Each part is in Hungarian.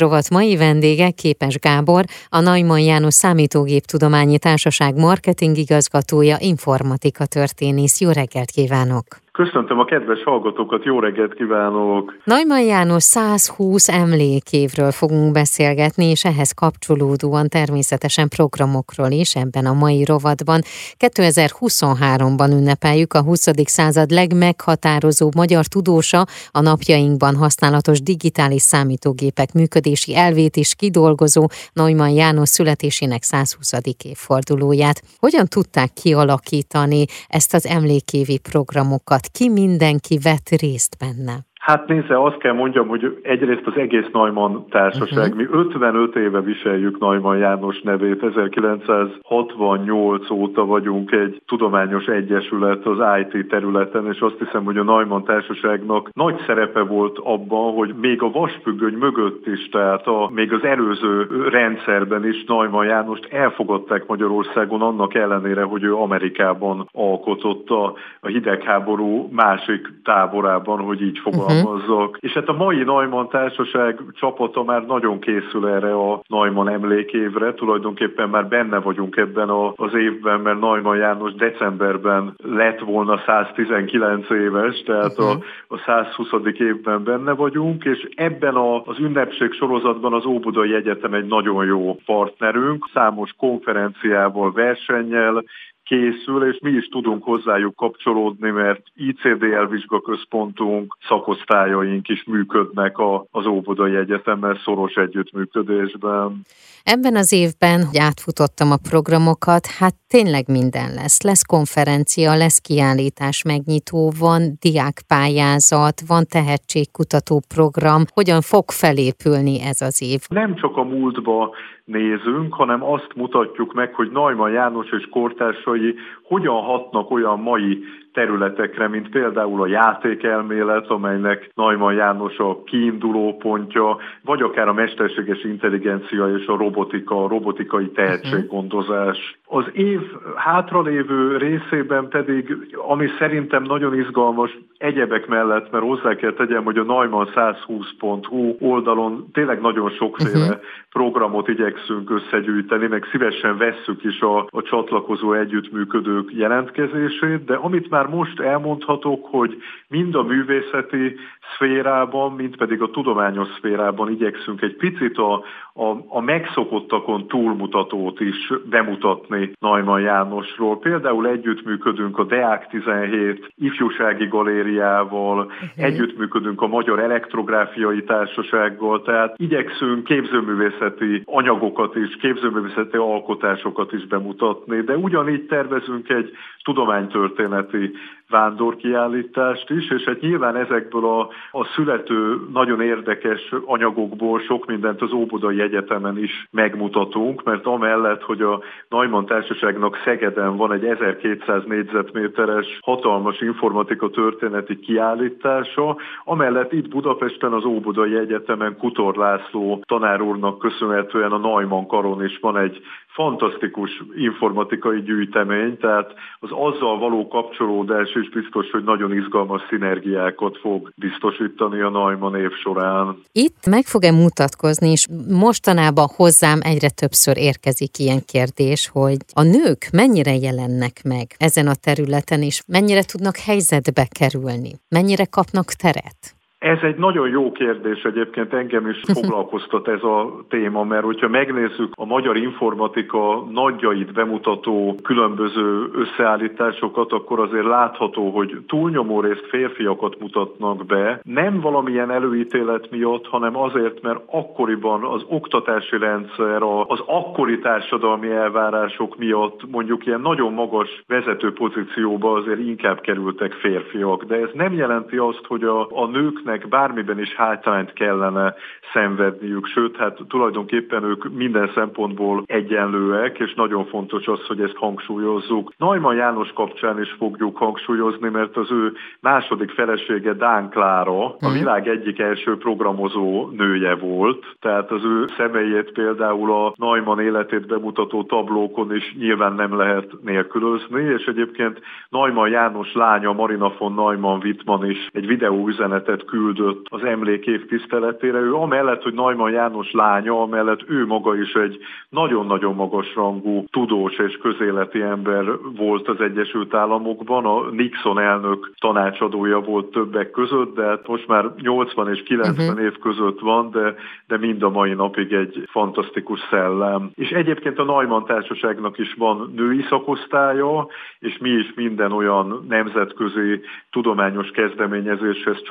Rovat mai vendége Képes Gábor, a Najman János Számítógéptudományi Társaság marketing igazgatója, informatika történész. Jó reggelt kívánok! Köszöntöm a kedves hallgatókat, jó reggelt kívánok! Nagyman János 120 emlékévről fogunk beszélgetni, és ehhez kapcsolódóan természetesen programokról is ebben a mai rovatban. 2023-ban ünnepeljük a 20. század legmeghatározóbb magyar tudósa, a napjainkban használatos digitális számítógépek működési elvét is kidolgozó Neumann János születésének 120. évfordulóját. Hogyan tudták kialakítani ezt az emlékévi programokat? Ki mindenki vett részt benne? Hát nézze, azt kell mondjam, hogy egyrészt az egész Neumann társaság, uh-huh. mi 55 éve viseljük Neumann János nevét, 1968 óta vagyunk egy tudományos egyesület az IT területen, és azt hiszem, hogy a Neumann társaságnak nagy szerepe volt abban, hogy még a vasfüggöny mögött is, tehát a, még az előző rendszerben is Neumann Jánost elfogadták Magyarországon annak ellenére, hogy ő Amerikában alkotott a, a hidegháború másik táborában, hogy így fogalmaz. Uh-huh fogalmazzak. És hát a mai Neumann társaság csapata már nagyon készül erre a Neumann emlékévre, tulajdonképpen már benne vagyunk ebben a, az évben, mert Neumann János decemberben lett volna 119 éves, tehát uh-huh. a, a 120. évben benne vagyunk, és ebben a, az ünnepség sorozatban az Óbudai Egyetem egy nagyon jó partnerünk, számos konferenciával, versennyel, készül, és mi is tudunk hozzájuk kapcsolódni, mert ICDL vizsgaközpontunk, szakosztályaink is működnek az Óbudai Egyetemmel szoros együttműködésben. Ebben az évben, hogy átfutottam a programokat, hát tényleg minden lesz. Lesz konferencia, lesz kiállítás megnyitó, van diákpályázat, van tehetségkutató program. Hogyan fog felépülni ez az év? Nem csak a múltba nézünk, hanem azt mutatjuk meg, hogy Najman János és kortársai hogyan hatnak olyan mai területekre, mint például a játékelmélet, amelynek Najman János a kiinduló pontja, vagy akár a mesterséges intelligencia és a robotika, a robotikai tehetséggondozás. Az év hátralévő részében pedig, ami szerintem nagyon izgalmas, egyebek mellett, mert hozzá kell tegyem, hogy a Neumann120.hu oldalon tényleg nagyon sokféle uh-huh. programot igyekszünk összegyűjteni, meg szívesen vesszük is a, a csatlakozó együttműködők jelentkezését, de amit már most elmondhatok, hogy mind a művészeti szférában, mind pedig a tudományos szférában igyekszünk egy picit a, a, a megszokottakon túlmutatót is bemutatni Najman Jánosról. Például együttműködünk a Deák 17 ifjúsági galériával, uh-huh. együttműködünk a Magyar Elektrográfiai Társasággal, tehát igyekszünk képzőművészeti anyagokat is, képzőművészeti alkotásokat is bemutatni, de ugyanígy tervezünk egy tudománytörténeti vándorkiállítást is, és hát nyilván ezekből a, a születő nagyon érdekes anyagokból sok mindent az Óbudai Egyetemen is megmutatunk, mert amellett, hogy a Neumann Társaságnak Szegeden van egy 1200 négyzetméteres hatalmas informatika történeti kiállítása, amellett itt Budapesten az Óbudai Egyetemen Kutor László tanár úrnak köszönhetően a Neumann karon is van egy fantasztikus informatikai gyűjtemény, tehát az azzal való kapcsolódás is biztos, hogy nagyon izgalmas szinergiákat fog biztosítani a Neumann év során. Itt meg fog-e mutatkozni, és mostanában hozzám egyre többször érkezik ilyen kérdés, hogy a nők mennyire jelennek meg ezen a területen, és mennyire tudnak helyzetbe kerülni, mennyire kapnak teret? Ez egy nagyon jó kérdés egyébként, engem is foglalkoztat ez a téma, mert hogyha megnézzük a magyar informatika nagyjait bemutató különböző összeállításokat, akkor azért látható, hogy túlnyomó részt férfiakat mutatnak be, nem valamilyen előítélet miatt, hanem azért, mert akkoriban az oktatási rendszer, az akkori társadalmi elvárások miatt mondjuk ilyen nagyon magas vezető pozícióba azért inkább kerültek férfiak. De ez nem jelenti azt, hogy a, a nőknek bármiben is hátrányt kellene szenvedniük, sőt, hát tulajdonképpen ők minden szempontból egyenlőek, és nagyon fontos az, hogy ezt hangsúlyozzuk. Najman János kapcsán is fogjuk hangsúlyozni, mert az ő második felesége Dán Klára a mhm. világ egyik első programozó nője volt, tehát az ő személyét például a Najman életét bemutató tablókon is nyilván nem lehet nélkülözni, és egyébként Najman János lánya Marina von Neumann Wittmann is egy videóüzenetet küld küldött az emlékév tiszteletére. Ő amellett, hogy Najman János lánya, amellett ő maga is egy nagyon-nagyon magas rangú tudós és közéleti ember volt az Egyesült Államokban. A Nixon elnök tanácsadója volt többek között, de hát most már 80 és 90 uh-huh. év között van, de, de mind a mai napig egy fantasztikus szellem. És egyébként a Neumann Társaságnak is van női szakosztálya, és mi is minden olyan nemzetközi tudományos kezdeményezéshez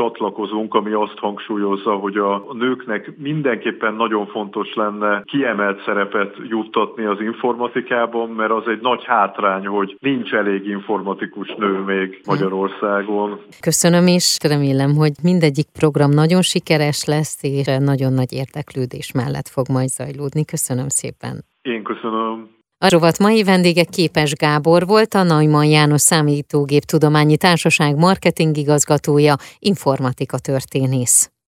csatlakozunk, ami azt hangsúlyozza, hogy a nőknek mindenképpen nagyon fontos lenne kiemelt szerepet juttatni az informatikában, mert az egy nagy hátrány, hogy nincs elég informatikus nő még Magyarországon. Köszönöm is, remélem, hogy mindegyik program nagyon sikeres lesz, és nagyon nagy érdeklődés mellett fog majd zajlódni. Köszönöm szépen. Én köszönöm. A rovat mai vendége Képes Gábor volt, a Neumann János Számítógép Tudományi Társaság marketingigazgatója, informatika történész.